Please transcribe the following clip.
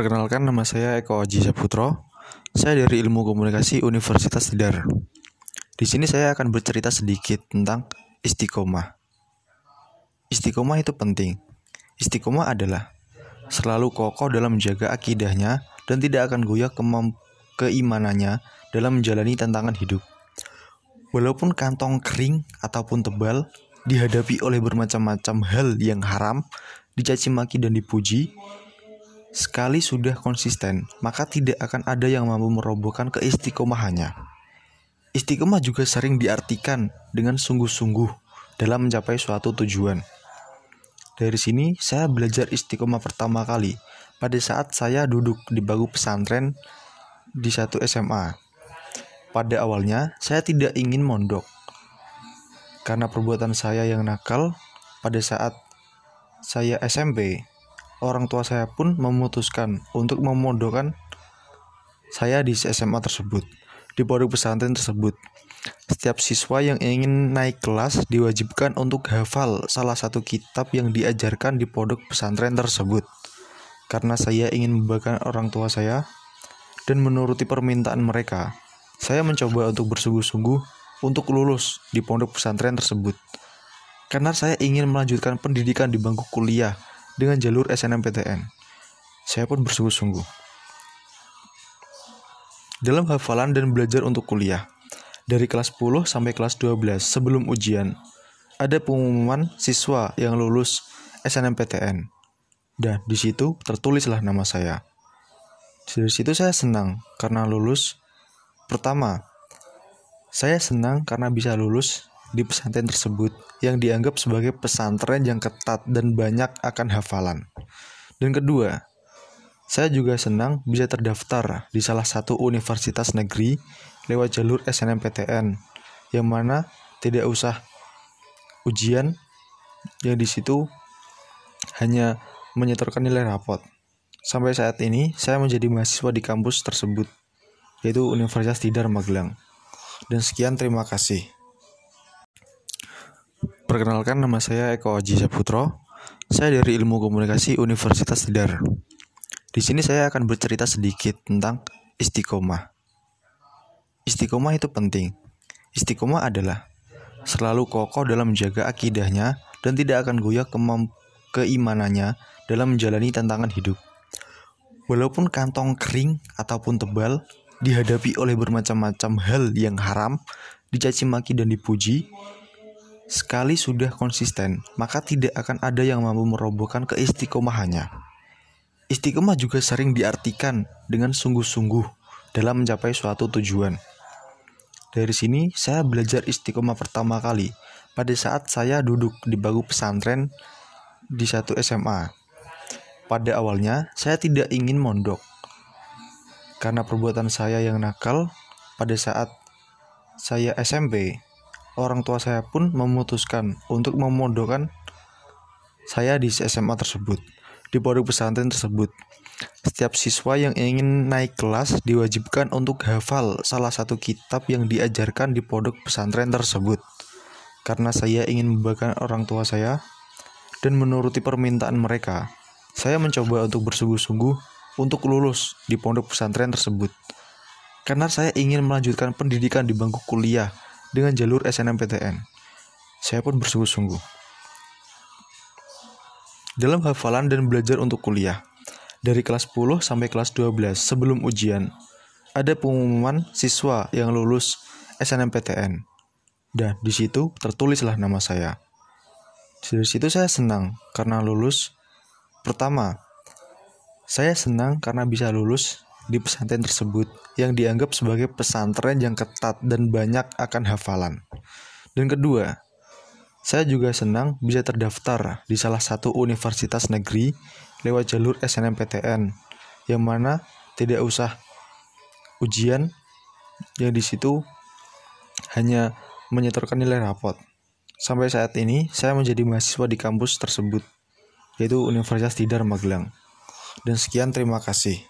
Perkenalkan nama saya Eko Aji Saputro. Saya dari Ilmu Komunikasi Universitas Tidar. Di sini saya akan bercerita sedikit tentang istiqomah. Istiqomah itu penting. Istiqomah adalah selalu kokoh dalam menjaga akidahnya dan tidak akan goyah keimanannya dalam menjalani tantangan hidup. Walaupun kantong kering ataupun tebal dihadapi oleh bermacam-macam hal yang haram, dicaci maki dan dipuji, Sekali sudah konsisten, maka tidak akan ada yang mampu merobohkan keistiqomahannya. Istiqomah juga sering diartikan dengan sungguh-sungguh dalam mencapai suatu tujuan. Dari sini, saya belajar istiqomah pertama kali pada saat saya duduk di bangku pesantren di satu SMA. Pada awalnya, saya tidak ingin mondok karena perbuatan saya yang nakal pada saat saya SMP orang tua saya pun memutuskan untuk memondokkan saya di SMA tersebut, di pondok pesantren tersebut. Setiap siswa yang ingin naik kelas diwajibkan untuk hafal salah satu kitab yang diajarkan di pondok pesantren tersebut. Karena saya ingin membanggakan orang tua saya dan menuruti permintaan mereka, saya mencoba untuk bersungguh-sungguh untuk lulus di pondok pesantren tersebut. Karena saya ingin melanjutkan pendidikan di bangku kuliah dengan jalur SNMPTN. Saya pun bersungguh-sungguh. Dalam hafalan dan belajar untuk kuliah, dari kelas 10 sampai kelas 12 sebelum ujian, ada pengumuman siswa yang lulus SNMPTN. Dan di situ tertulislah nama saya. Dari situ saya senang karena lulus. Pertama, saya senang karena bisa lulus di pesantren tersebut yang dianggap sebagai pesantren yang ketat dan banyak akan hafalan. Dan kedua, saya juga senang bisa terdaftar di salah satu universitas negeri lewat jalur SNMPTN yang mana tidak usah ujian yang di situ hanya menyetorkan nilai rapot. Sampai saat ini saya menjadi mahasiswa di kampus tersebut yaitu Universitas Tidar Magelang. Dan sekian terima kasih. Perkenalkan nama saya Eko Aji Saputro. Saya dari Ilmu Komunikasi Universitas Tidar. Di sini saya akan bercerita sedikit tentang istiqomah. Istiqomah itu penting. Istiqomah adalah selalu kokoh dalam menjaga akidahnya dan tidak akan goyah keimanannya dalam menjalani tantangan hidup. Walaupun kantong kering ataupun tebal dihadapi oleh bermacam-macam hal yang haram, dicaci maki dan dipuji, Sekali sudah konsisten, maka tidak akan ada yang mampu merobohkan keistiqomahannya. Istiqomah juga sering diartikan dengan sungguh-sungguh dalam mencapai suatu tujuan. Dari sini, saya belajar istiqomah pertama kali pada saat saya duduk di bangku pesantren di satu SMA. Pada awalnya, saya tidak ingin mondok karena perbuatan saya yang nakal pada saat saya SMP orang tua saya pun memutuskan untuk memondokkan saya di SMA tersebut, di pondok pesantren tersebut. Setiap siswa yang ingin naik kelas diwajibkan untuk hafal salah satu kitab yang diajarkan di pondok pesantren tersebut. Karena saya ingin membanggakan orang tua saya dan menuruti permintaan mereka, saya mencoba untuk bersungguh-sungguh untuk lulus di pondok pesantren tersebut. Karena saya ingin melanjutkan pendidikan di bangku kuliah dengan jalur SNMPTN. Saya pun bersungguh-sungguh. Dalam hafalan dan belajar untuk kuliah, dari kelas 10 sampai kelas 12 sebelum ujian, ada pengumuman siswa yang lulus SNMPTN. Dan di situ tertulislah nama saya. Dari situ saya senang karena lulus. Pertama, saya senang karena bisa lulus di pesantren tersebut yang dianggap sebagai pesantren yang ketat dan banyak akan hafalan. Dan kedua, saya juga senang bisa terdaftar di salah satu universitas negeri lewat jalur SNMPTN yang mana tidak usah ujian yang di situ hanya menyetorkan nilai rapot. Sampai saat ini, saya menjadi mahasiswa di kampus tersebut, yaitu Universitas Tidar Magelang. Dan sekian, terima kasih.